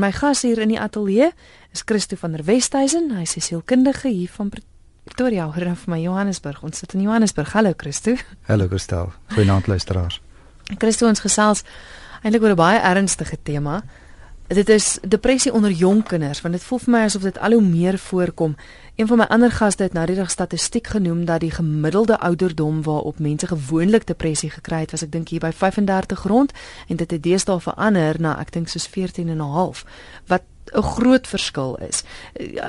My gas hier in die ateljee is Christo van der Westhuizen. Hy is sielkundige hier van Pretoria, hoor dan vir my Johannesburg. Ons sit in Johannesburg. Hallo Christo. Hallo Christel. Goeienaand luisteraars. Christo ons gesels eintlik oor 'n baie ernstige tema. Dit is depressie onder jong kinders want dit voel vir my asof dit al hoe meer voorkom. Een van my ander gaste het nou die dag statistiek genoem dat die gemiddelde ouderdom waarop mense gewoonlik depressie gekry het, was ek dink hier by 35 rond en dit het deesdae verander na ek dink soos 14 en 'n half wat 'n groot verskil is.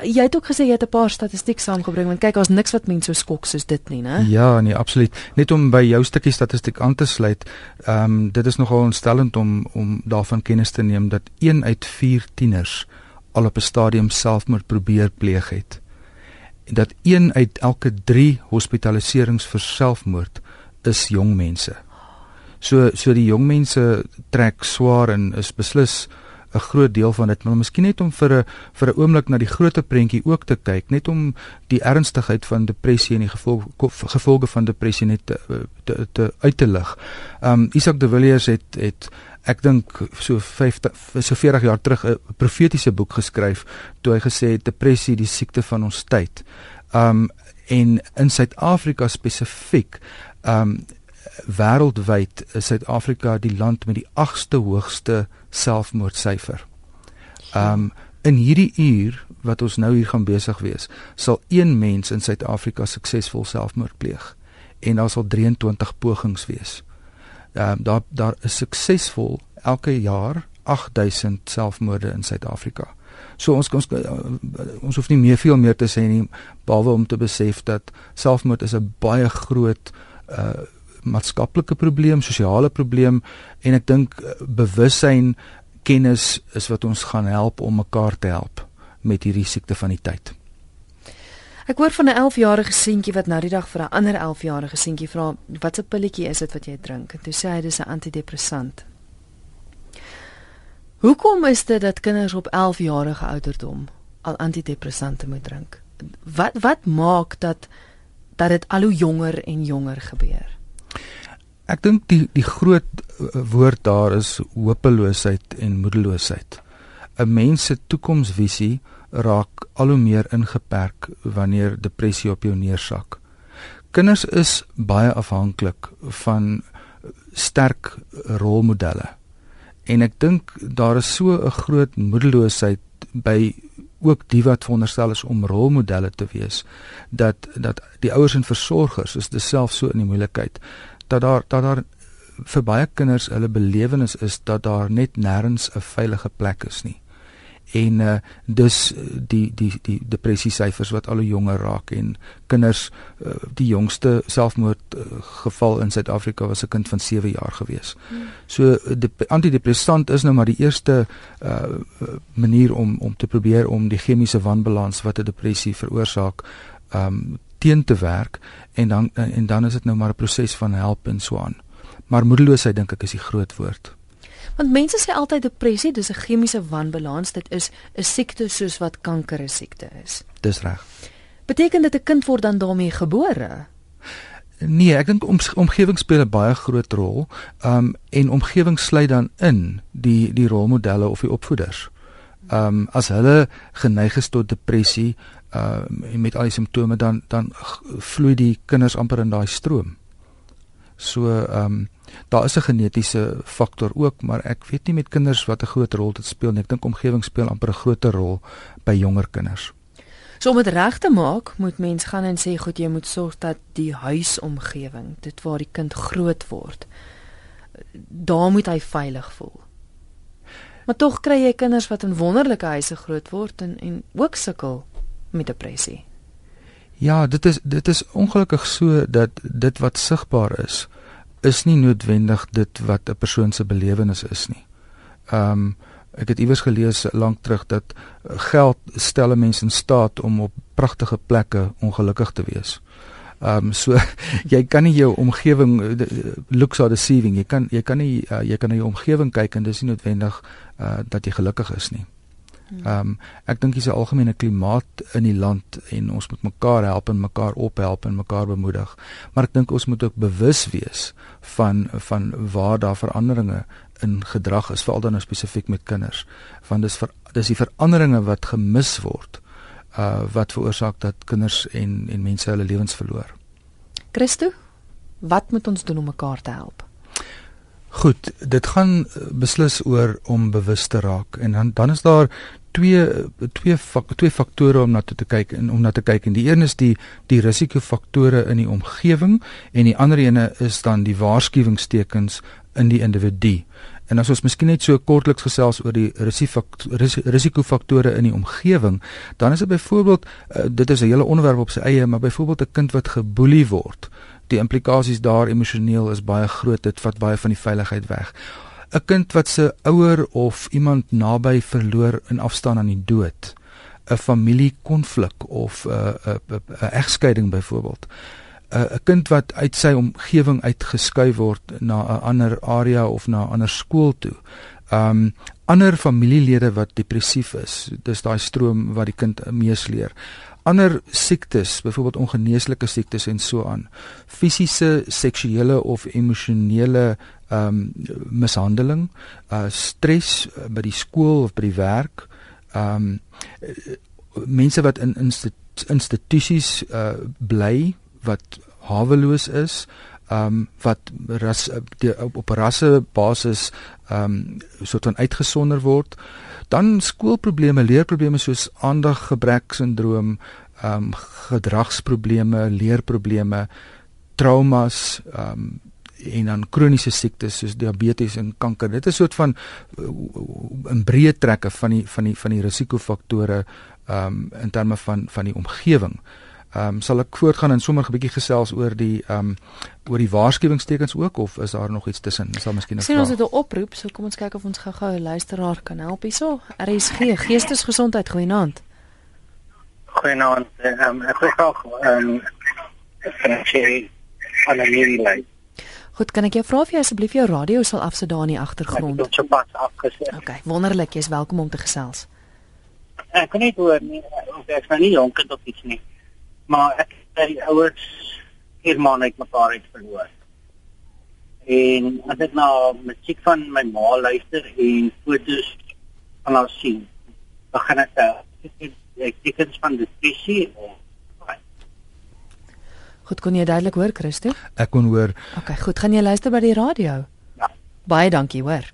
Jy het ook gesê jy het 'n paar statistiek saamgebring want kyk, daar's niks wat mense so skok soos dit nie, né? Ja, nee, absoluut. Net om by jou stukkie statistiek aan te sluit, ehm um, dit is nogal ontstellend om om daarvan kennis te neem dat 1 uit 4 tieners al op 'n stadium selfmoord probeer pleeg het. Dat 1 uit elke 3 hospitaliserings vir selfmoord is jong mense. So so die jong mense trek swaar en is beslis 'n groot deel van dit, maar miskien net om vir 'n vir 'n oomblik na die groter prentjie ook te kyk, net om die ernstigheid van depressie en die gevolge gevolge van depressie net te te, te uit te lig. Um Isak de Villiers het het ek dink so 50 so 40 jaar terug 'n profetiese boek geskryf toe hy gesê het depressie die siekte van ons tyd. Um en in Suid-Afrika spesifiek um wêreldwyd is Suid-Afrika die land met die 8ste hoogste selfmoordsyfer. Um in hierdie uur wat ons nou hier gaan besig wees, sal een mens in Suid-Afrika suksesvol selfmoord pleeg en daar sal 23 pogings wees. Um daar daar is suksesvol elke jaar 8000 selfmoorde in Suid-Afrika. So ons ons ons hoef nie meer veel meer te sê nie behalwe om te besef dat selfmoord is 'n baie groot uh maatskaplike probleem, sosiale probleem en ek dink eh, bewussyn kennis is wat ons gaan help om mekaar te help met hierdie siekte van die tyd. Ek hoor van 'n 11-jarige seentjie wat nou die dag vir 'n ander 11-jarige seentjie vra wat 'n pilletjie is dit wat jy drink? En toe sê hy dis 'n antidepressant. Hoekom is dit dat kinders op 11 jarige ouderdom al antidepressante moet drink? Wat wat maak dat dat dit al hoe jonger en jonger gebeur? Ek dink die die groot eh, woord daar is hopeloosheid en moedeloosheid. 'n Mens se toekomsvisie raak al hoe meer ingeperk wanneer depressie op jou neersak. Kinders is baie afhanklik van sterk rolmodelle. En ek dink daar is so 'n groot moedeloosheid by ook die wat veronderstel is om rolmodelle te wees dat dat die ouers en versorgers is deself so in die moeilikheid dat daar dat daar vir baie kinders hulle belewenis is dat daar net nêrens 'n veilige plek is nie. En uh dus die die die depressie syfers wat al hoe jonger raak en kinders uh, die jongste selfmoord uh, geval in Suid-Afrika was 'n kind van 7 jaar gewees. Hmm. So die antidepressant is nou maar die eerste uh manier om om te probeer om die chemiese wanbalans wat 'n depressie veroorsaak um teen te werk en dan en dan is dit nou maar 'n proses van help en so aan. Maar moedeloosheid dink ek is die groot woord. Want mense sê altyd depressie, dis 'n chemiese wanbalans, dit is 'n siekte soos wat kanker 'n siekte is. Dis reg. Beteken dit 'n kind word dan daarmee gebore? Nee, ek dink om, omgewing speel 'n baie groot rol. Um en omgewing sluit dan in die die rolmodelle of die opvoeders. Um as hulle geneig is tot depressie, uh met al die simptome dan dan vloei die kinders amper in daai stroom. So ehm um, daar is 'n genetiese faktor ook, maar ek weet nie met kinders wat 'n groot rol dit speel nie. Ek dink omgewing speel amper 'n groter rol by jonger kinders. So om dit reg te maak, moet mens gaan en sê goed, jy moet sorg dat die huisomgewing, dit waar die kind groot word, daar moet hy veilig voel. Maar tog kry jy kinders wat in wonderlike huise groot word en en ook sukkel met depressie. Ja, dit is dit is ongelukkig so dat dit wat sigbaar is is nie noodwendig dit wat 'n persoon se belewenis is nie. Ehm um, ek het iewers gelees lank terug dat geld stel 'n mens in staat om op pragtige plekke ongelukkig te wees. Ehm um, so jy kan nie jou omgewing looks are deceiving. Jy kan jy kan nie uh, jy kan na jou omgewing kyk en dis nie noodwendig uh, dat jy gelukkig is nie. Ehm um, ek dink dis 'n algemene klimaat in die land en ons moet mekaar help en mekaar ophelp en mekaar bemoedig. Maar ek dink ons moet ook bewus wees van van waar daar veranderinge in gedrag is, veral dan nou spesifiek met kinders. Want dis ver, dis die veranderinge wat gemis word uh wat veroorsaak dat kinders en en mense hulle lewens verloor. Christo, wat moet ons doen om mekaar te help? Goed, dit gaan beslis oor om bewus te raak en dan dan is daar twee twee fak, twee faktore om na te kyk en om na te kyk en die een is die die risikofaktore in die omgewing en die ander ene is dan die waarskuwingstekens in die individu. En as ons miskien net so kortliks gesels oor die risikofaktore in die omgewing, dan is dit byvoorbeeld uh, dit is 'n hele onderwerp op sy eie, maar byvoorbeeld 'n kind wat geboelie word. Die implikasies daar emosioneel is baie groot. Dit vat baie van die veiligheid weg. 'n Kind wat se ouer of iemand naby verloor in afstaan aan die dood. 'n Familiekonflik of 'n 'n 'n egskeiding byvoorbeeld. 'n kind wat uit sy omgewing uitgeskuif word na 'n ander area of na 'n ander skool toe. Um ander familielede wat depressief is, dis daai stroom wat die kind meesleer. Ander siektes, byvoorbeeld ongeneeslike siektes en so aan. Fisiese, seksuele of emosionele um mishandeling, uh stres by die skool of by die werk. Um mense wat in institusies uh bly wat haweloos is, ehm um, wat ras die, op, op rasse basis ehm um, soort van uitgesonder word. Dan skoolprobleme, leerprobleme soos aandaggebrek sindroom, ehm um, gedragsprobleme, leerprobleme, traumas, ehm um, en dan kroniese siektes soos diabetes en kanker. Dit is 'n soort van uh, in breë trekke van die van die van die risikofaktore ehm um, in terme van van die omgewing. Ehm um, sal ek voortgaan en sommer 'n bietjie gesels oor die ehm um, oor die waarskuwingstekens ook of is daar nog iets tussen? Is daar miskien 'n vraag? Sien ons het 'n oproep, so kom ons kyk of ons gou-gou 'n luisteraar kan help hierso. RSG Geestesgesondheid Goeienaand. Goeienaand. Ehm um, ek wil graag ehm um, van Cherry aan 'n nuwe lyn. Goed, kan ek jou vra of jy asseblief jou radio sal afsit daar in die agtergrond? Ek het so pas afgesit. Okay, wonderlik, jy's welkom om te gesels. Ek kan net hoor nie, ek is nou nie jonk of iets nie maar ek het die ouers hier maande uit mekaar uit verloor. En as ek nou musiek van my ma luister en foto's van haar sien, begin ek ek tekens van depressie of Goed, kon jy duidelik hoor, Christo? Ek kon hoor. Okay, goed, gaan jy luister by die radio? Ja. Baie dankie, hoor.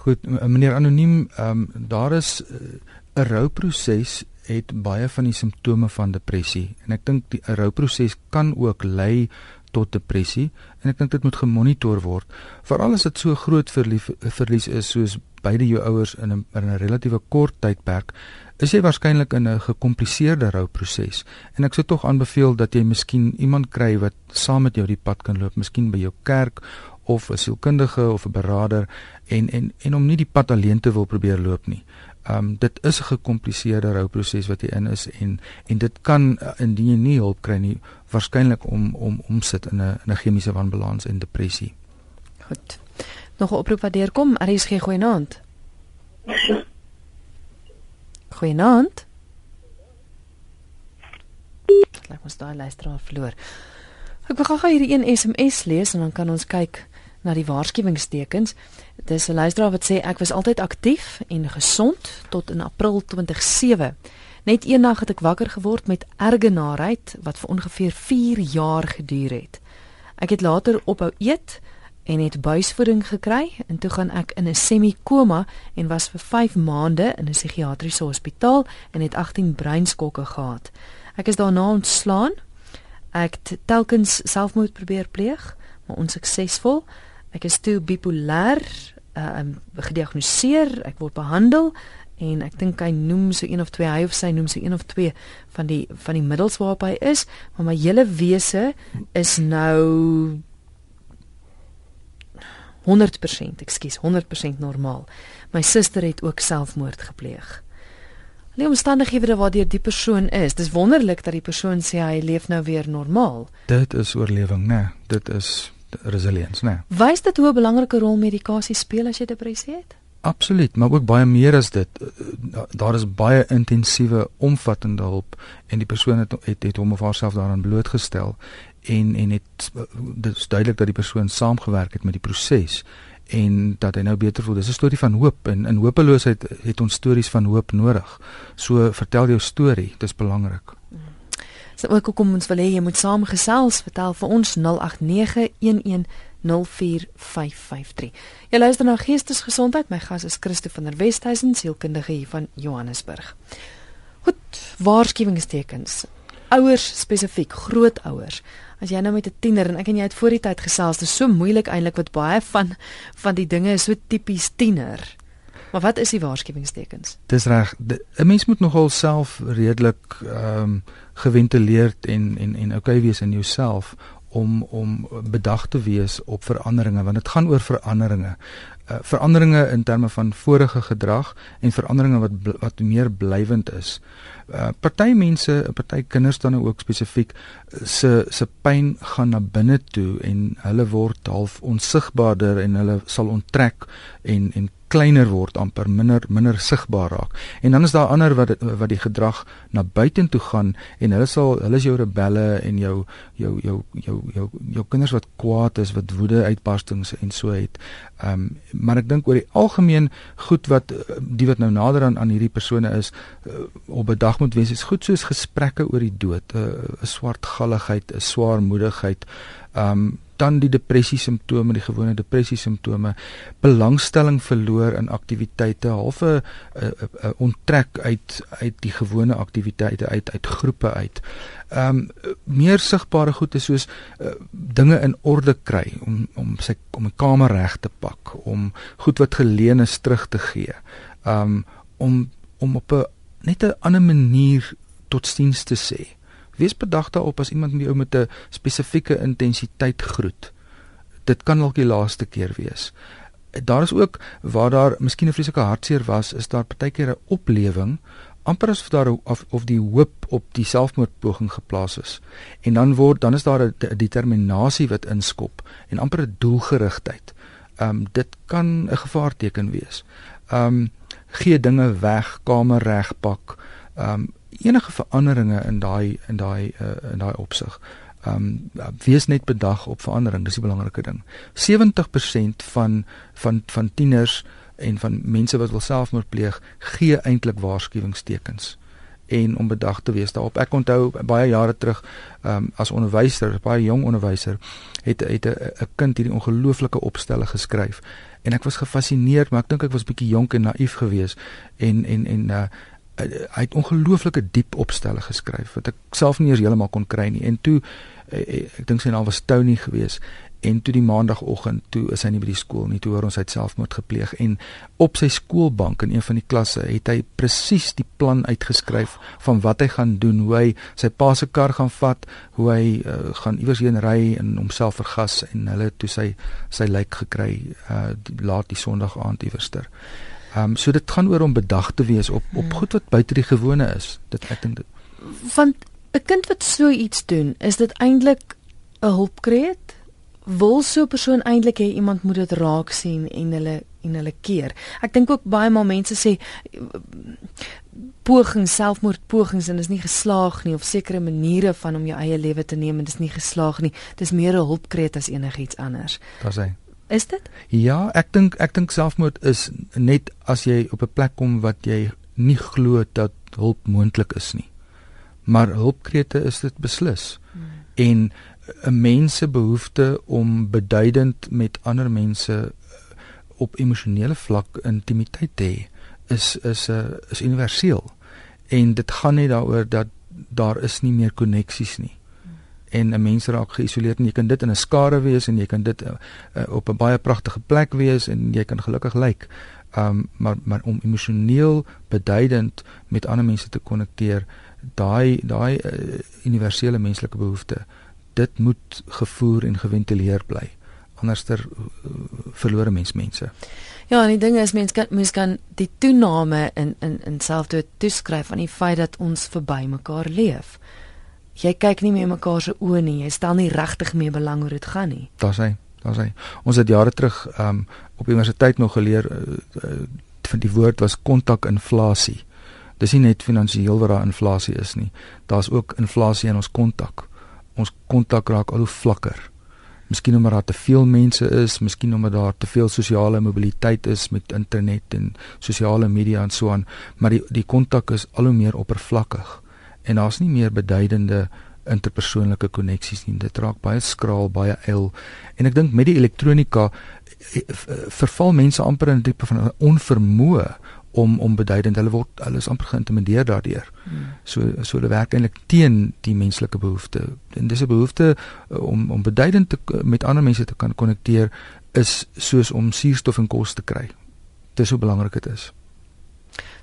Goed, meneer anoniem, ehm um, daar is eh, 'n uh, rouproses het baie van die simptome van depressie. En ek dink die rouproses kan ook lei tot depressie en ek dink dit moet gemonitor word. Veral as dit so groot verlief, verlies is soos beide jou ouers in 'n in 'n relatiewe kort tydperk is jy waarskynlik in 'n gekompliseerde rouproses. En ek sou tog aanbeveel dat jy miskien iemand kry wat saam met jou die pad kan loop miskien by jou kerk of 'n sielkundige of 'n beraader en en en om nie die pad alleen te wil probeer loop nie um, dit is 'n gekompliseerde rouproses wat jy in is en en dit kan uh, indien jy nie hulp kry nie waarskynlik om om omsit in 'n in 'n chemiese wanbalans en depressie. Goed. Nog 'n oproep wat deurkom. RSG goeienaand. Goeienaand. Laat ons daai luisteraar verloor. Ek wil gou hierdie een SMS lees en dan kan ons kyk na die waarskuwingstekens. Dis 'n luisteraar wat sê ek was altyd aktief en gesond tot in April 2007. Net eendag het ek wakker geword met ergenaarheid wat vir ongeveer 4 jaar geduur het. Ek het later ophou eet en het buisvoeding gekry en toe gaan ek in 'n semi-koma en was vir 5 maande in 'n psigiatriese hospitaal en het 18 breinskokke gehad. Ek is daarna ontslaan. Ek het telkens selfmoord probeer pleeg, maar onsuksesvol. Ek is toe bipolêr, uh, um, gediagnoseer, ek word behandel en ek dink hy noem so een of twee hy of sy noem so een of twee van die van die middels waarop hy is, maar my hele wese is nou 100%, ekskuus, 100% normaal. My suster het ook selfmoord gepleeg. Die omstandighede waardeur die persoon is, dis wonderlik dat die persoon sê hy leef nou weer normaal. Dit is oorlewing, né? Nee, dit is resilience, né? Nee. Wys dit hoe 'n belangrike rol medikasie speel as jy depressie het? Absoluut, maar ook baie meer as dit. Daar is baie intensiewe, omvattende hulp en die persoon het het, het hom of haarself daaraan blootgestel en en het dit is duidelik dat die persoon saamgewerk het met die proses en dat hy nou beter voel. Dis 'n storie van hoop en in hopeloosheid het ons stories van hoop nodig. So vertel jou storie, dit is belangrik. So ook kom ons wil hê jy moet saamgesels, vertel vir ons 0891104553. Jy luister na Geestesgesondheid. My gas is Christo van der Westhuizen, sielkundige hier van Johannesburg. Goed, waarskuwingstekens. Ouers spesifiek, grootouers. As jy nou met 'n tiener en ek en jy het voor die tyd gesels, dit is so moeilik eintlik wat baie van van die dinge is so tipies tiener. Maar wat is die waarskuwingstekens? Dis reg. 'n Mens moet nogal self redelik ehm um, geventileerd en en en okay wees in jouself om om bedag te wees op veranderinge want dit gaan oor veranderinge. Uh, veranderinge in terme van vorige gedrag en veranderinge wat wat meer blywend is. Uh, party mense, party kinders dan ook spesifiek se se pyn gaan na binne toe en hulle word half onsigbaarder en hulle sal onttrek en en kleiner word amper minder minder sigbaar raak. En dan is daar ander wat wat die gedrag na buitentoe gaan en hulle sal hulle is jou rebelle en jou jou jou jou jou jou kinders wat kwaad is, wat woede uitbarstings en so het. Ehm um, maar ek dink oor die algemeen goed wat die wat nou nader aan aan hierdie persone is uh, op 'n dag moet wees is goed soos gesprekke oor die dood, eh, 'n uh, swartgalligheid, 'n swaarmoedigheid. Ehm um, dan die depressie simptome, die gewone depressie simptome, belangstelling verloor in aktiwiteite, half 'n onttrek uit uit die gewone aktiwiteite uit uit groepe uit. Ehm um, meer sigbare goed is soos uh, dinge in orde kry om om sy om 'n kamer reg te pak, om goed wat geleen is terug te gee. Ehm um, om om op 'n net 'n ander manier totiens te sê. Wees bedag daarop as iemand jou met 'n spesifieke intensiteit groet. Dit kan dalk die laaste keer wees. Daar is ook waar daar miskien 'n vreeslike hartseer was, is daar partykeer 'n oplewing amper asof daar of, of die hoop op die selfmoordpoging geplaas is. En dan word dan is daar 'n determinasie wat inskop en amper 'n doelgerigtheid. Ehm um, dit kan 'n gevaarteken wees. Ehm um, gee dinge weg, kamer regpak. Ehm um, enige veranderinge in daai in daai uh, in daai opsig. Ehm um, wees net bedag op verandering, dis die belangrike ding. 70% van van van tieners en van mense wat wil selfmoord pleeg, gee eintlik waarskuwingstekens en om bedag te wees daarop. Ek onthou baie jare terug, ehm um, as onderwyser, baie jong onderwyser, het het 'n kind hierdie ongelooflike opstelle geskryf en ek was gefassineerd, maar ek dink ek was bietjie jonk en naïef geweest en en en uh, hy het ongelooflike diep opstelle geskryf wat ek self nie eens heeltemal kon kry nie. En toe eh, eh, ek dink sy naam was Tony geweest en toe die maandagooggend toe is hy nie by die skool nie toe hoor ons hy het selfmoord gepleeg en op sy skoolbank in een van die klasse het hy presies die plan uitgeskryf van wat hy gaan doen hoe hy sy pa se kar gaan vat hoe hy uh, gaan iewers heen ry en homself vergas en hulle toe sy sy lyk gekry uh, laat die sonderdag aand iewerster Ehm um, so dit gaan oor om bedag te wees op op hmm. goed wat buite die gewone is. Dit ek dink dit. Want 'n kind wat so iets doen, is dit eintlik 'n hulpkreet? Wil so 'n persoon eintlik hê iemand moet dit raak sien en hulle en hulle keer. Ek dink ook baie maal mense sê pogings selfmoordpogings en is nie geslaag nie of sekere maniere van om jou eie lewe te neem en dis nie geslaag nie. Dis meer 'n hulpkreet as enigiets anders. Daar's hy. Is dit? Ja, ek dink ek dink selfmoord is net as jy op 'n plek kom wat jy nie glo dat hulp moontlik is nie. Maar hulpkrete is dit beslis. Hmm. En 'n mens se behoefte om beduidend met ander mense eh, op emosionele vlak intimiteit te hê is is 'n uh, eh, is universeel. En dit gaan nie daaroor dat daar is nie meer koneksies nie en 'n mens raak geïsoleerd en jy kan dit in 'n skare wees en jy kan dit uh, uh, op 'n baie pragtige plek wees en jy kan gelukkig lyk. Um maar maar om emosioneel beduidend met ander mense te konnekteer, daai daai uh, universele menslike behoefte, dit moet gevoer en geventileer bly. Anderster uh, verlore mens mense. Ja, en die ding is mens kan mens kan die toename in in in selfdood toeskryf aan die feit dat ons verby mekaar leef jy kyk nie meer mekaar se oë nie. Jy stel nie regtig meer belang hoe dit gaan nie. Daar's hy. Daar's hy. Ons het jare terug um, op universiteit nog geleer uh, uh, van die woord was kontakinflasie. Dis nie net finansiëel wat daar inflasie is nie. Daar's ook inflasie in ons kontak. Ons kontak raak al hoe vlakker. Miskien omdat daar te veel mense is, miskien omdat daar te veel sosiale mobiliteit is met internet en sosiale media en so aan, maar die die kontak is al hoe meer oppervlakkig en daar's nie meer beduidende interpersoonlike koneksies nie. Dit raak baie skraal, baie eil. En ek dink met die elektronika eh, eh, verval mense amper in 'n tipe van onvermoë om om beduidend hulle word hulle is amper geïntimideer daardeur. Hmm. So so hulle werk eintlik teen die menslike behoefte. En dis 'n behoefte uh, om om beduidend te, met ander mense te kan konnekteer is soos om suurstof en kos te kry. Dis hoe belangrik dit is.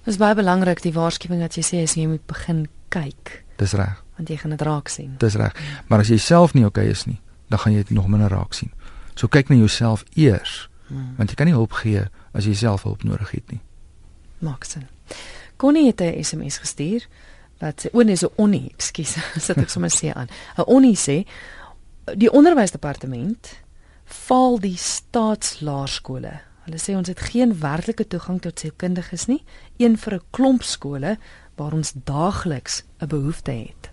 Dis baie belangrik die waarskuwing wat jy sê as jy moet begin kyk. Dis reg. Want jy gaan dit raak sien. Dis reg. Maar as jy self nie oukei okay is nie, dan gaan jy dit nog minder raak sien. So kyk na jouself eers. Hmm. Want jy kan nie hulp gee as jy self hulp nodig het nie maak sin. Connie het 'n SMS gestuur wat sê o nee, so onnie, ekskuus, sit ek sommer sê aan. 'n Onnie sê die onderwysdepartement val die staatslaerskole. Hulle sê ons het geen werklike toegang tot sielkundiges nie, een vir 'n klomp skole waar ons daagliks 'n behoefte het.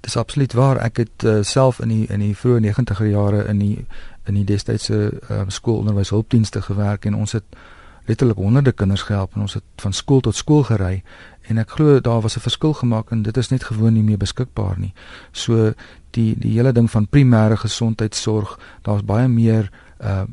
Dis absoluut waar. Ek het uh, self in die in die vroeë 90er jare in die in die destydse uh, skoolonderwyshulpdienste gewerk en ons het letterlik honderde kinders gehelp en ons het van skool tot skool gery en ek glo daar was 'n verskil gemaak en dit is net gewoon nie meer beskikbaar nie. So die die hele ding van primêre gesondheidsorg, daar's baie meer uh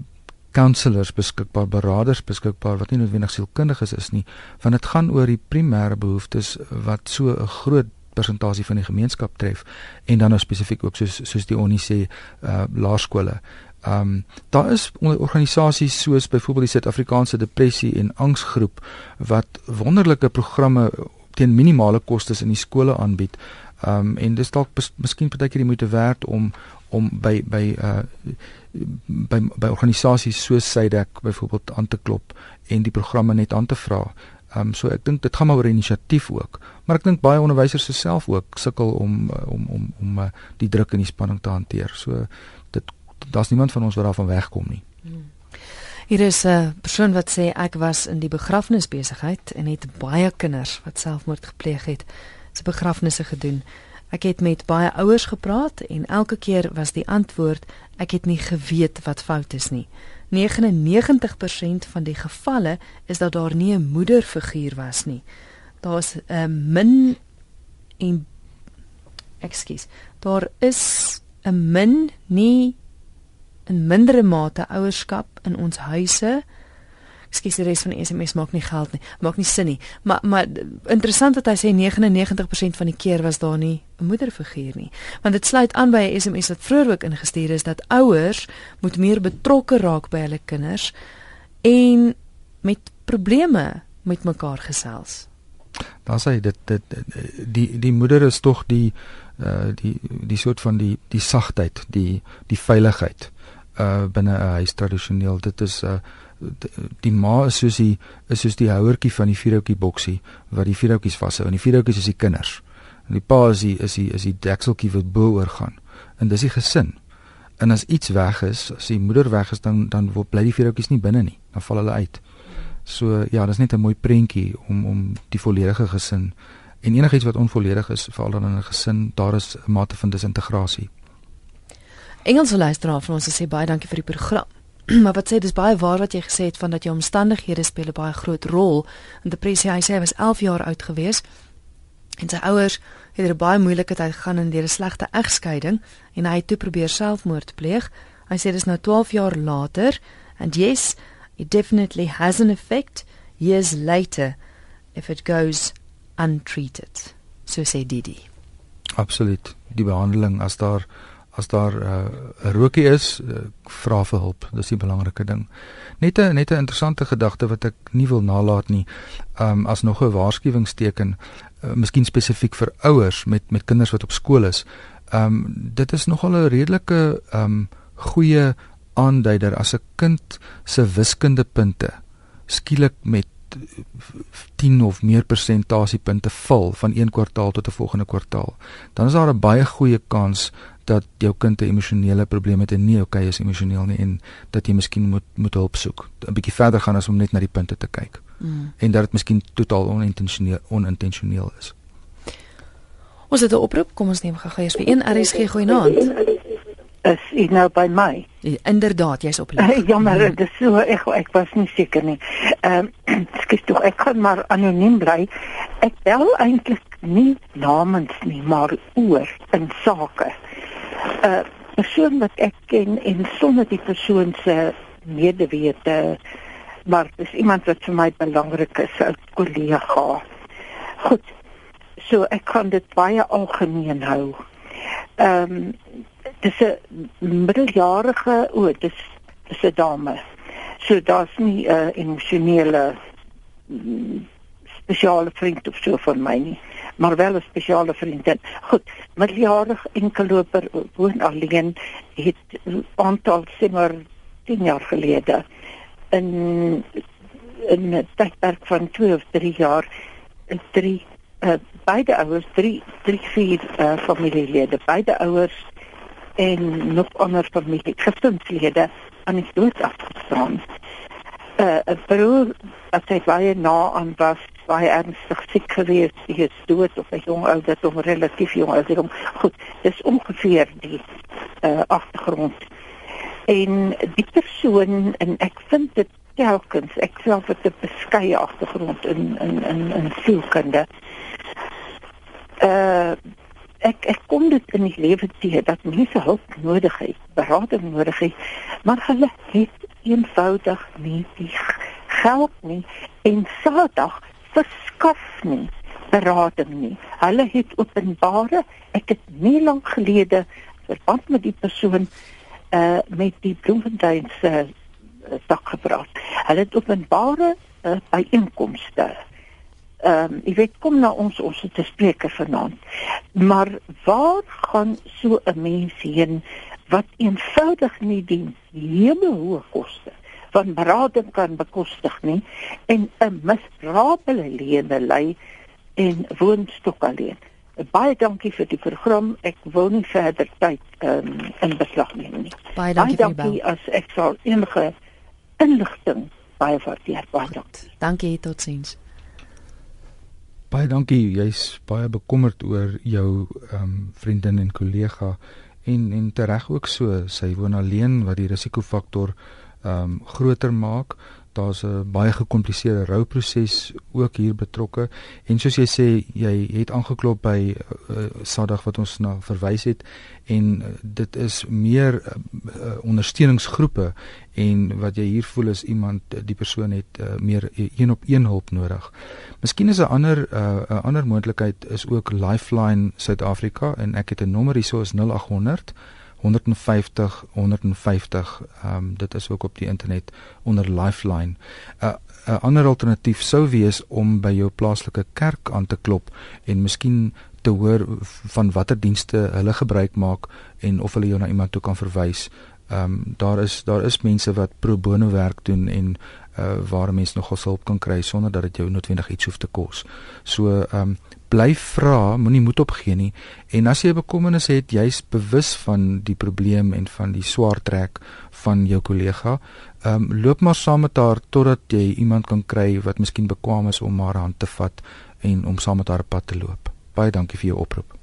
counselors beskikbaar, beraders beskikbaar wat nie noodwendig sielkundiges is nie, want dit gaan oor die primêre behoeftes wat so 'n groot persentasie van die gemeenskap tref en dan nou spesifiek ook soos soos die Onnie sê uh laerskole. Ehm um, daar is organisasies soos byvoorbeeld die Suid-Afrikaanse Depressie en Angsgroep wat wonderlike programme teen minimale kostes in die skole aanbied. Ehm um, en dis dalk miskien partykeer die moeite werd om om by by uh by by organisasies soos Sydek byvoorbeeld aan te klop en die programme net aan te vra. Ehm um, so ek dink dit gaan maar oor inisiatief ook. Maar ek dink baie onderwysers self ook sukkel om om om om uh, die druk en die spanning te hanteer. So daar's niemand van ons wat daarvan wegkom nie. Hmm. Hier is 'n persoon wat sê ek was in die begrafnisbesigheid en het baie kinders wat selfmoord gepleeg het se begrafnisse gedoen. Ek het met baie ouers gepraat en elke keer was die antwoord ek het nie geweet wat fout is nie. 99% van die gevalle is dat daar nie 'n moederfiguur was nie. Daar's 'n uh, min en ekskuus. Daar is 'n min nie in mindere mate ouerskap in ons huise. Ekskuus, die res van die SMS maak nie geld nie. Maak nie sin nie. Maar maar interessant dat hy sê 99% van die keer was daar nie 'n moederfiguur nie. Want dit sluit aan by 'n SMS wat vroeër ook ingestuur is dat ouers moet meer betrokke raak by hulle kinders en met probleme met mekaar gesels. Daar sê dit dit die die moeder is tog die uh die die soort van die die sagtheid, die die veiligheid uh binne 'n huis tradisioneel. Dit is uh die ma is soos die is soos die houertjie van die vierhoutjie boksie wat die vierhoutjies vashou. En die vierhoutjies is die kinders. En die pa is die is die is die dekseltjie wat bo oor gaan. En dis die gesin. En as iets weg is, as die moeder weg is, dan dan word bly die vierhoutjies nie binne nie. Dan val hulle uit. So ja, dis net 'n mooi prentjie om om die volledige gesin en enigiets wat onvolledig is, veral in 'n gesin, daar is 'n mate van disintegrasie. Engelse luisteraar van ons sê baie dankie vir die program. maar wat sê dis baie waar wat jy gesê het van dat jou omstandighede speel 'n baie groot rol in depressie. Hy sê hy was 11 jaar oud gewees en sy ouers het 'n baie moeilike tyd gegaan in deur 'n slegte egskeiding en hy het toe probeer selfmoord pleeg. Hy sê dis nou 12 jaar later and yes, it definitely has an effect years later if it goes untreated. So sê Didi. Absoluut. Die behandeling as daar as daar uh, 'n uh, rokie is, uh, vra vir hulp. Dis die belangrike ding. Net 'n net 'n interessante gedagte wat ek nie wil nalat nie. Um as nog 'n waarskuwingsteken, uh, miskien spesifiek vir ouers met met kinders wat op skool is. Um dit is nogal 'n redelike um goeie aanduider as 'n kind se wiskundepunte skielik met 10 of meer persentasiepunte val van een kwartaal tot 'n volgende kwartaal, dan is daar 'n baie goeie kans dat jou kind 'n emosionele probleem het en nie okay is emosioneel nie en dat jy miskien moet moet hulp soek. 'n Bietjie verder gaan as om net na die punte te kyk. Mm. En dat dit miskien totaal onintentioneel onintentioneel is. Ons het 'n oproep, kom ons neem gou-gou eers vir een RSG gooi naand. Is jy nou by my? Ja, inderdaad, jy's op lig. Jammer, dit is so ek ek was nie seker nie. Ehm um, skus tog, ek kan maar anoniem bly. Ek bel eintlik nie namens nie, maar oor in sake. 'n Persoon wat ek ken en sonder die persoon se medewete, maar dis iemand wat vir my belangrik is, 'n kollega. Goed. So ek kan dit baie algemeen hou. Ehm um, dis 'n middeljarige, o, oh, dis dis 'n dame. So daar's nie 'n uh, emosionele mm, spesiale vriend of so van my nie, maar wel 'n spesiale vriendin. Goed, middeljarig enkelloper woon alleen het aantal simmer 10 jaar gelede in in 'n tydperk van 2 of 3 jaar 'n 3 uh, beide ouers 3 3 4 uh, familielede, beide ouers en nog ander familie gesinslede aan die dood afgestaan. Uh, 'n broer wat hy baie na aan was, baie ernstig siek geweest, hy is dood op 'n jong ouderdom, relatief jong ouderdom. Goed, dis ongeveer die uh, agtergrond. En die persoon en ek vind dit telkens, ek self het 'n beskeie agtergrond in in in in sielkunde. Uh ek ek kom dit in die lewe teë dat mense hulp nodig het, berading nodig het, maar hulle het eenvoudig nie die geld nie en saterdag verskaf nie berading nie. Hulle het openbare, ek het nie lank gelede verband met die persoon uh met die Bloemfontein se uh, sak gepraat. Hulle het openbare uh, byeenkomste ehm um, jy weet kom na ons ons het 'n spreker vanaand. Maar waar gaan so 'n mens heen wat eenvoudig nie die hemelhoë koste van berading kan bekostig nie en 'n misrabele lewe lei en woonstok alleen. Baie dankie vir die program. Ek wil nie verder tyd um, in beslag neem nie. Baie dankie, baie dankie as ek sal enige inligting baie waardeer. Baie dankie. Dankie totsiens. Baie dankie. Jy's baie bekommerd oor jou ehm um, vriendin en kollega en en tereg ook so. Sy woon alleen wat die risikofaktor ehm um, groter maak. Daar's 'n baie gekompliseerde rouproses ook hier betrokke en soos jy sê jy het aangeklop by uh, Sadag wat ons na verwys het en uh, dit is meer uh, uh, ondersteuningsgroepe en wat jy hier voel is iemand die persoon het uh, meer een op een hulp nodig. Miskien is 'n ander 'n uh, ander moontlikheid is ook Lifeline Suid-Afrika en ek het 'n nommer hierso is 0800 150 150 ehm um, dit is ook op die internet onder Lifeline. 'n uh, 'n ander alternatief sou wees om by jou plaaslike kerk aan te klop en miskien te hoor van watter dienste hulle gebruik maak en of hulle jou na iemand toe kan verwys. Ehm um, daar is daar is mense wat pro bono werk doen en uh, waar mense nogal hulp kan kry sonder dat dit jou noodwendig iets hoef te kos. So ehm um, bly vra, moenie moed opgee nie. En as jy bekommernis het, jy's bewus van die probleem en van die swaar trek van jou kollega, ehm um, loop maar saam met haar totdat jy iemand kan kry wat miskien bekwam is om haar hand te vat en om saam met haar pad te loop. Baie dankie vir jou oproep.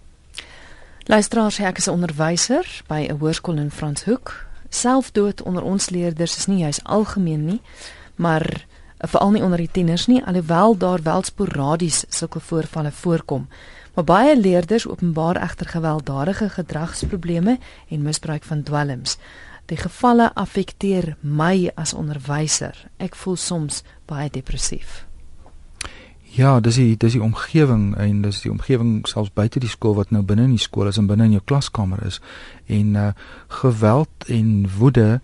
Luisteraars, ek is 'n onderwyser by 'n hoërskool in Franshoek. Selfdood onder ons leerders is nie juis algemeen nie, maar veral nie onder die tieners nie alhoewel daar wel sporadies sulke voorvalle voorkom. Maar baie leerders openbaar egter gewelddadige gedragsprobleme en misbruik van dwelms. Die gevalle affekteer my as onderwyser. Ek voel soms baie depressief. Ja, dis die dis die omgewing en dis die omgewing selfs buite die skool wat nou binne in die skool is en binne in jou klaskamer is. En uh geweld en woede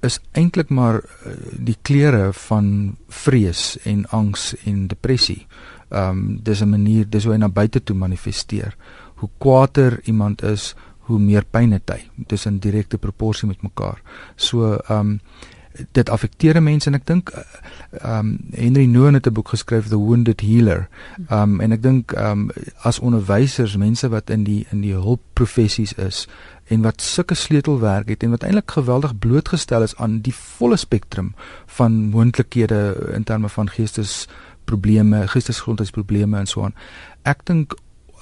is eintlik maar uh, die kleure van vrees en angs en depressie. Ehm um, dis 'n manier dis hoe hy na buite toe manifesteer. Hoe kwaader iemand is, hoe meer pyn het hy. Dis in direkte proporsie met mekaar. So ehm um, dit affekteer mense en ek dink ehm um, Henry Nouwen het 'n boek geskryf The Wounded Healer. Ehm um, en ek dink ehm um, as onderwysers, mense wat in die in die hulpprofessies is en wat sulke sleutelwerk het en wat eintlik geweldig blootgestel is aan die volle spektrum van moontlikhede in terme van geestesprobleme, geestesgesondheidsprobleme en so aan. Ek dink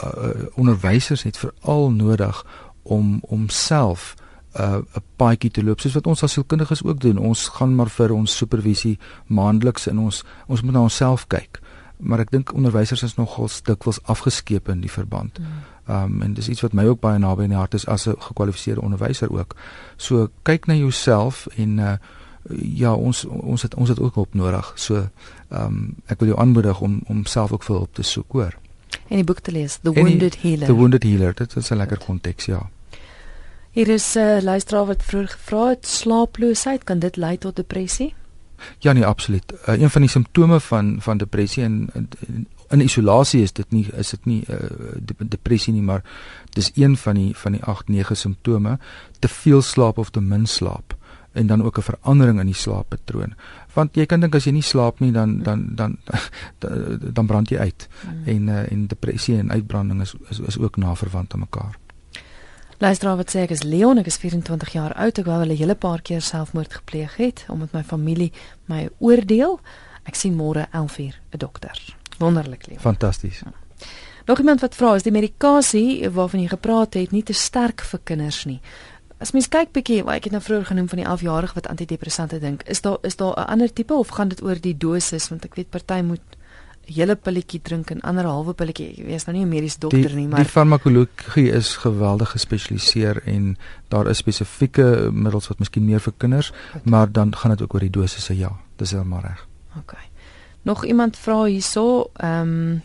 uh, onderwysers het veral nodig om om self 'n uh, paadjie te loop soos wat ons as sielkundiges ook doen. Ons gaan maar vir ons supervisie maandeliks in ons ons moet na onsself kyk. Maar ek dink onderwysers is nogal dikwels afgeskeep in die verband. Ehm um, en dis iets wat my ook baie naby aan die hart is as 'n gekwalifiseerde onderwyser ook. So kyk na jouself en uh ja, ons ons het ons het ook hulp nodig. So ehm um, ek wil jou aanmoedig om om self ook vir hulp te soek, hoor. En die boek te lees, The Wounded die, Healer. The Wounded Healer, dit is 'n lekker konteks, ja. Hier is 'n uh, luisteraar wat vroeg gevra het, slaaploosheid kan dit lei tot depressie? Ja nee, absoluut. Uh, een van die simptome van van depressie en in, in isolasie is dit nie is dit nie uh, depressie nie, maar dis een van die van die 8 9 simptome, te veel slaap of te min slaap en dan ook 'n verandering in die slaappatroon. Want jy kan dink as jy nie slaap nie dan dan dan dan, dan brand jy uit. Mm. En uh, en depressie en uitbranding is is, is ook na verwant aan mekaar. Luister wat sê ek is Leon, ek is 24 jaar oud, ek wou wel 'n hele paar keer selfmoord gepleeg het omdat my familie my oordeel. Ek sien môre 11:00 'n dokter. Wonderlik lief. Fantasties. Ja. Nog iemand wat vra is die medikasie waarvan jy gepraat het nie te sterk vir kinders nie. As mens kyk bietjie, ek het nou vroeër genoem van die 11-jarige wat antidepressante dink, is daar is daar 'n ander tipe of gaan dit oor die dosis want ek weet party moet hele pilletjie drink en ander halwe pilletjie. Ek weet nou nie 'n mediese dokter die, nie, maar die farmakologie is geweldig gespesialiseer en daar is spesifieke middels wat miskien meer vir kinders, Goed. maar dan gaan dit ook oor die dosisse, ja. Dis heeltemal reg. OK. Nog iemand vra hierso, ehm um,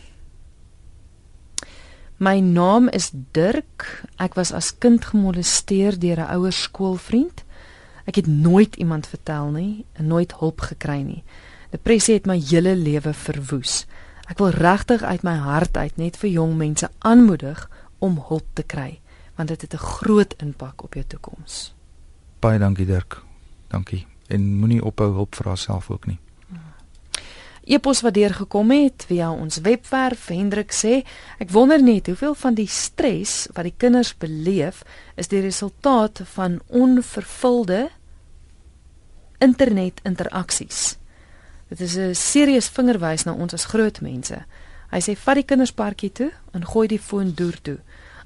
My naam is Dirk. Ek was as kind gemolesteer deur 'n ouer skoolvriend. Ek het nooit iemand vertel nie en nooit hulp gekry nie. Depressie het my hele lewe verwoes. Ek wil regtig uit my hart uit net vir jong mense aanmoedig om hulp te kry want dit het 'n groot impak op jou toekoms. Baie dankie Dirk. Dankie. En moenie ophou hulp vir jouself ook nie e-pos wat deurgekom het via ons webwerf Hendrik sê ek wonder net hoeveel van die stres wat die kinders beleef is die resultaat van onvervulde internet interaksies dit is 'n serieus vingerwys na ons as groot mense. Hy sê vat die kinders parkie toe en gooi die foon deur toe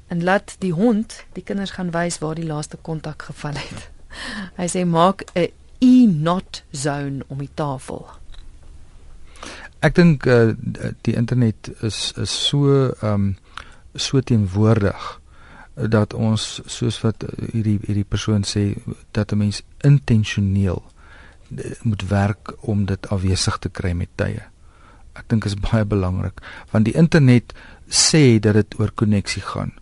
en laat die hond die kinders gaan wys waar die laaste kontak geval het. Hy sê maak 'n e-not zone om die tafel. Ek dink uh, die internet is is so ehm um, so teenwoordig dat ons soos wat hierdie hierdie persoon sê dat 'n mens intentioneel eh, moet werk om dit afwesig te kry met tye. Ek dink is baie belangrik want die internet sê dat dit oor koneksie gaan.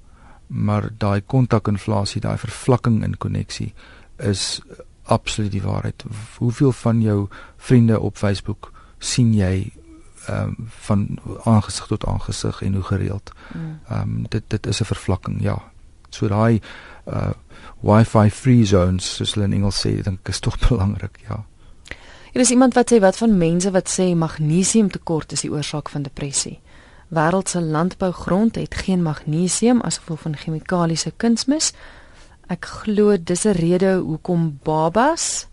Maar daai kontakinflasie, daai vervlakking in koneksie is absoluut die waarheid. Hoeveel van jou vriende op Facebook sien jy ehm um, van aangesig tot aangesig en hoe gereeld. Mm. Ehm um, dit dit is 'n vervlakking, ja. So daai uh wifi free zones soos hulle in Engels sê, dink ek is tog belangrik, ja. Hier is iemand wat sê wat van mense wat sê magnesiumtekort is die oorsaak van depressie. Wêreld se landbougrond het geen magnesium as gevolg van chemikaliese kunsmis. Ek glo dis 'n rede hoekom babas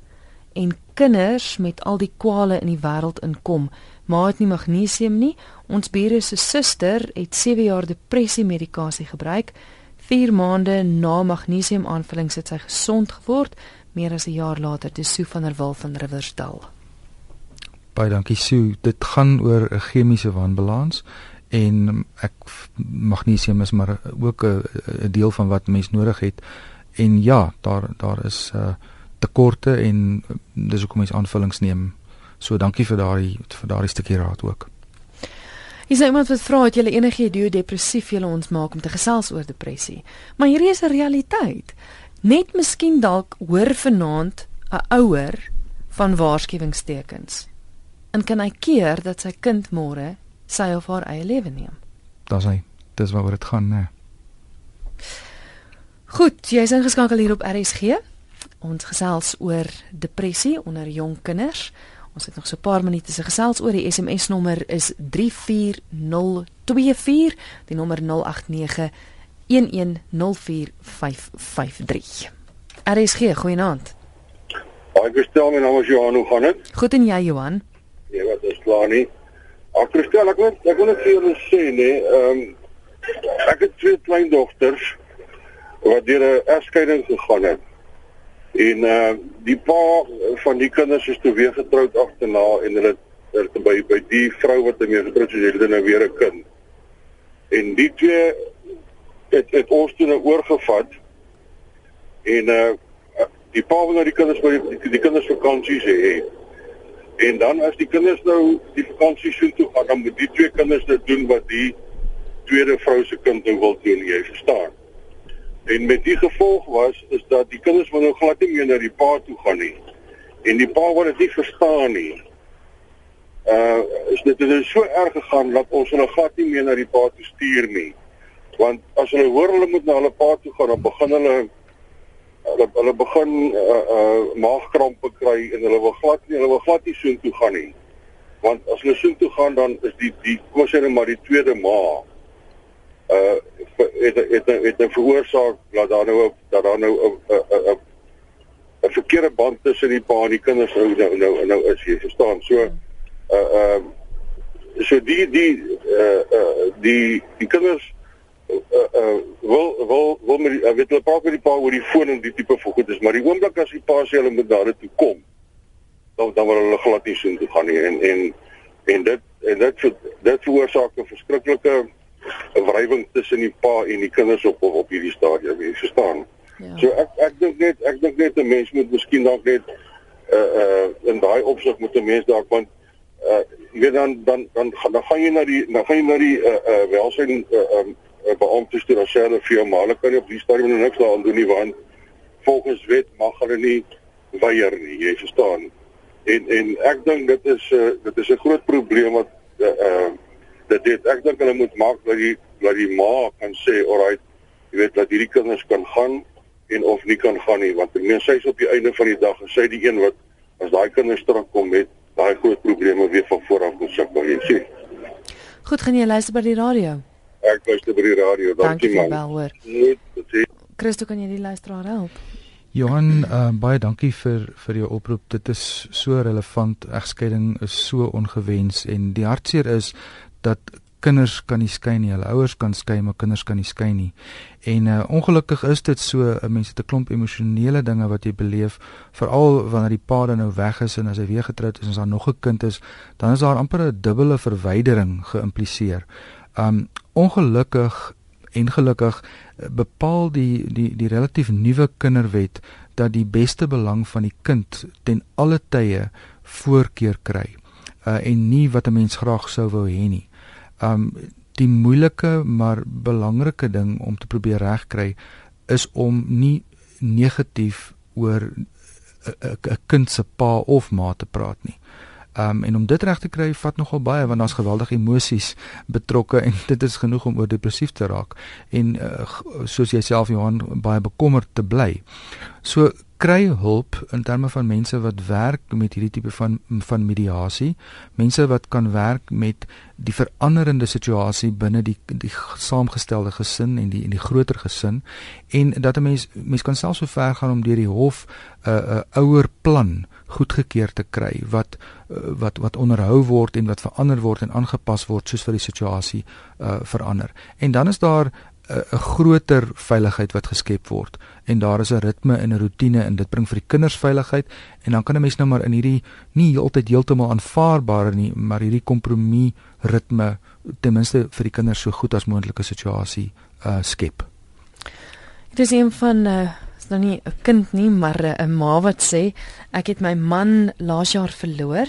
en kinders met al die kwale in die wêreld inkom maar het nie magnesium nie. Ons bure se suster het 7 jaar depressie medikasie gebruik. 4 maande na magnesium aanvullings het sy gesond geword, meer as 'n jaar later, dis Sue van der Walt van Riversdal. Baie dankie Sue. Dit gaan oor 'n chemiese wanbalans en ek magnesium is maar ook 'n deel van wat mens nodig het. En ja, daar daar is uh tekorte en dis hoekom mens aanvullings neem So dankie vir daardie vir daardie stukkie raad ook. Is iemand wat vra het jy enige idee hoe depressief jy ons maak om te gesels oor depressie? Maar hierdie is 'n realiteit. Net miskien dalk hoor vanaand 'n ouer van waarskuwingstekens. En kan hy keer dat sy kind môre sy of haar eie lewe neem? Dis hy. Dis waaroor dit gaan, né? Goed, jy is ingeskakel hier op RSG. Ons gesels oor depressie onder jong kinders. Ons het nog so 'n paar minute se gesels oor die SMS nommer is 34024, die nommer 089 1104553. RSG, goeienaand. Haai, gestel my naam is Johan, hoe gaan dit? Goed en jy Johan? Nee, wat is klaar nie. Ag, gestel, ek wil ek wil net vir julle sê, nee, ehm um, ek het twee kleindogters wat deur 'n egskeiding gegaan het. En uh die pa van die kinders is toe weer getroud agterna en hulle het by by die vrou wat hom getroud het, hulle nou weer 'n kind. En die twee het het ons toe nou oorgevat. En uh die pa wil nou die kinders by die, die kinders vakansies hê. En dan as die kinders nou die vakansie so toe gaan, dan moet die twee kinders dit doen wat die tweede vrou se kind nou wil doen, jy verstaan. En met die gevolg was is dat die kinders wou nou glad nie meer na die pa toe gaan nie. En die pa wou dit nie verstaan nie. Uh is dit het so erg gegaan dat ons hulle glad nie meer na die pa toe stuur nie. Want as hulle hoor hulle moet na hulle pa toe gaan, dan begin hulle hulle hulle begin uh uh maagkrampe kry en hulle wil glad nie hulle wil glad nie soontoe gaan nie. Want as hulle soontoe gaan dan is die die kom ons sê net maar die tweede ma uh het het het, het veroorsaak dat daar nou dat daar nou 'n 'n 'n 'n verkeerde band tussen die pa en die kinders nou nou nou, nou is jy verstaan so uh uh so die die uh uh die die kinders uh uh wil wil wil met die, uh, weet hulle praat met die pa oor die foon en die tipe van goed is maar die oomblik as die pa sê hulle moet daar toe kom dan dan wil hulle glad nie so toe gaan nie en en en dit en dit dit veroorsaak 'n verskriklike wrywing tussen die pa en die kinders op op, op hierdie stadium, jy verstaan. Ja. So ek ek dink net ek dink net 'n mens moet miskien dalk net uh uh in daai opsig moet 'n mens dalk want uh jy weet dan dan dan dan gaan jy na die dan gaan jy na die uh uh welsyn uh um uh, beamptes toe as hulle vir jou maar kan jy op die stadium niks daaraan doen nie want volgens wet mag hulle nie weier nie, jy verstaan. En en ek dink dit is uh dit is 'n groot probleem wat uh, uh dit dit ek dink hulle moet maak dat die dat die ma kan sê alright jy weet dat hierdie kinders kan gaan en of nie kan gaan nie. Want mens sy's op die einde van die dag en sy die een wat as daai kinders terugkom met daai groot probleme weer van voor af moet sukkel jy sê Goed gaan jy luister by die radio Ek luister by die radio dankie man Dankie wel hoor Christo kan jy die luisteraar help Johan, uh, baie dankie vir vir jou oproep. Dit is so relevant. Egskeiding is so ongewens en die hartseer is dat kinders kan nie skei nie. Hulle ouers kan skei, maar kinders kan nie skei nie. En uh, ongelukkig is dit so, uh, mense het 'n klomp emosionele dinge wat jy beleef, veral wanneer die pa dan nou weg is en as hy weer getroud is en as daar nog 'n kind is, dan is daar amper 'n dubbele verwydering geïmpliseer. Um ongelukkig en gelukkig uh, bepaal die die die relatief nuwe kinderwet dat die beste belang van die kind ten alle tye voorkeur kry uh, en nie wat 'n mens graag sou wou hê nie. Um die moeilike maar belangrike ding om te probeer regkry is om nie negatief oor 'n kind se pa of ma te praat nie. Um en om dit reg te kry vat nogal baie want daar's geweldige emosies betrokke en dit is genoeg om oor depressief te raak en uh, soos jy self Johan baie bekommerd te bly. So kry hulp in terme van mense wat werk met hierdie tipe van van mediasie, mense wat kan werk met die veranderende situasie binne die die saamgestelde gesin en die en die groter gesin en dat 'n mens mens kan selfs so ver gaan om deur die hof 'n uh, 'n uh, ouer plan goedgekeur te kry wat uh, wat wat onderhou word en wat verander word en aangepas word soos vir die situasie uh, verander. En dan is daar 'n groter veiligheid wat geskep word en daar is 'n ritme en 'n rotine en dit bring vir die kinders veiligheid en dan kan 'n mens nou maar in hierdie nie heeltyd heeltemal aanvaarbare nie maar hierdie kompromie ritme ten minste vir die kinders so goed as moontlike situasie uh skep. Dit is een van uh is nou nie 'n kind nie maar 'n uh, ma wat sê ek het my man laas jaar verloor.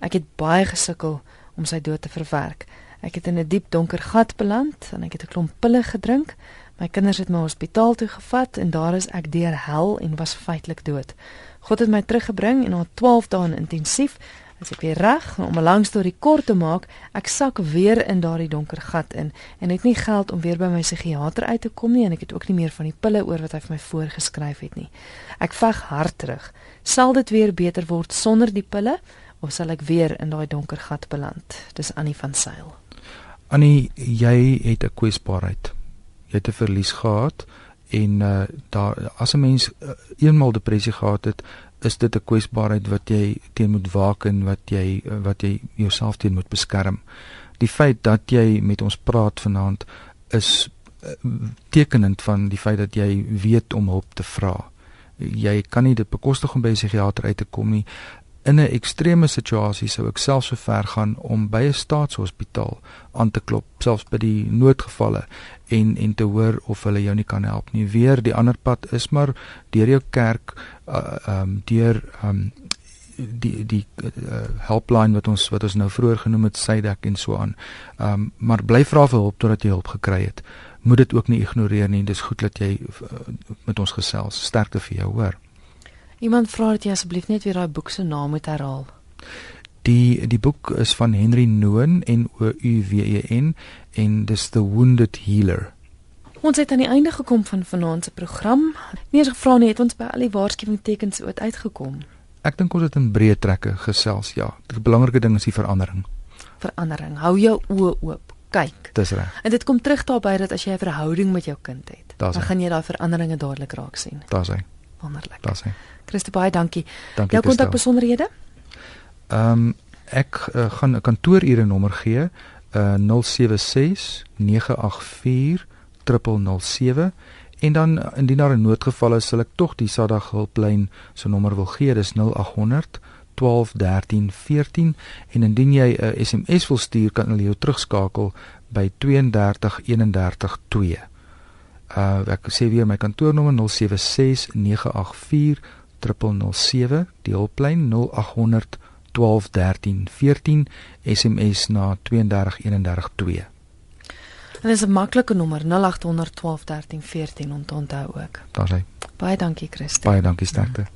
Ek het baie gesukkel om sy dood te verwerk. Ek het in 'n diep donker gat beland en ek het 'n klomp pille gedrink. My kinders het my hospitaal toe gevat en daar is ek deur hel en was feitelik dood. God het my teruggebring en na 12 dae intensief As ek weer reg, om 'n lang storie kort te maak, ek sak weer in daardie donker gat in en het nie geld om weer by my psigiater uit te kom nie en ek het ook nie meer van die pille oor wat hy vir my voorgeskryf het nie. Ek veg hard terug. Sal dit weer beter word sonder die pille of sal ek weer in daai donker gat beland? Dis Annie van Sail. Annie, jy het 'n kwesbaarheid. Jy het 'n verlies gehad en uh daar as 'n mens uh, eenmal depressie gehad het, is dit 'n kwesbaarheid wat jy teen moet waak en wat jy uh, wat jy jouself teen moet beskerm. Die feit dat jy met ons praat vanaand is uh, tekenend van die feit dat jy weet om hulp te vra. Jy kan nie dit bekostig om by 'n psigiater uit te kom nie in 'n ekstreme situasie sou ek self so ver gaan om by 'n staatshospitaal aan te klop, selfs by die noodgevalle en en te hoor of hulle jou nie kan help nie. Weer die ander pad is maar deur jou kerk uh, um deur um die die uh, helpline wat ons wat ons nou vroeër genoem het Sydak en so aan. Um maar bly vra vir hulp totdat jy hulp gekry het. Moet dit ook nie ignoreer nie. Dis goed dat jy uh, met ons gesels. Sterkte vir jou, hoor. Iemand vra dat jy asseblief net weer daai boek se naam moet herhaal. Die die boek is van Henry Noon en O U W E N en dis The Wounded Healer. Ons het aan die einde gekom van vanaand se program. Nie eens gevra nie het ons by al die waarskuwingstekens ooit uitgekom. Ek dink ons het in breë trekke gesels, ja. Die belangrike ding is die verandering. Verandering. Hou jou oë oop. Kyk. Dis reg. En dit kom terug daarby dat as jy 'n verhouding met jou kind het, Daar's dan hy. gaan jy daai veranderinge dadelik raak sien. Daar's hy. Wonderlik. Daar's hy. Christo baie dankie. Dankie. Jou kontak besonderhede? Ehm um, ek uh, gaan 'n kantoorure nommer gee, uh 076 984 0007 en dan uh, indien daar 'n noodgeval is, sal ek tog die Sadag hulplyn se nommer wil gee, dis 0800 12 13 14 en indien jy 'n uh, SMS wil stuur, kan hulle jou terugskakel by 32 31 2. Uh ek sê weer my kantoornommer 076 984 0007 die hulplyn 0800 12 13 14 SMS na 32 31 2 En dis 'n maklike nommer 0800 12 13 14 om te onthou ook. daar's hy Baie dankie Christo. baie dankie sterkte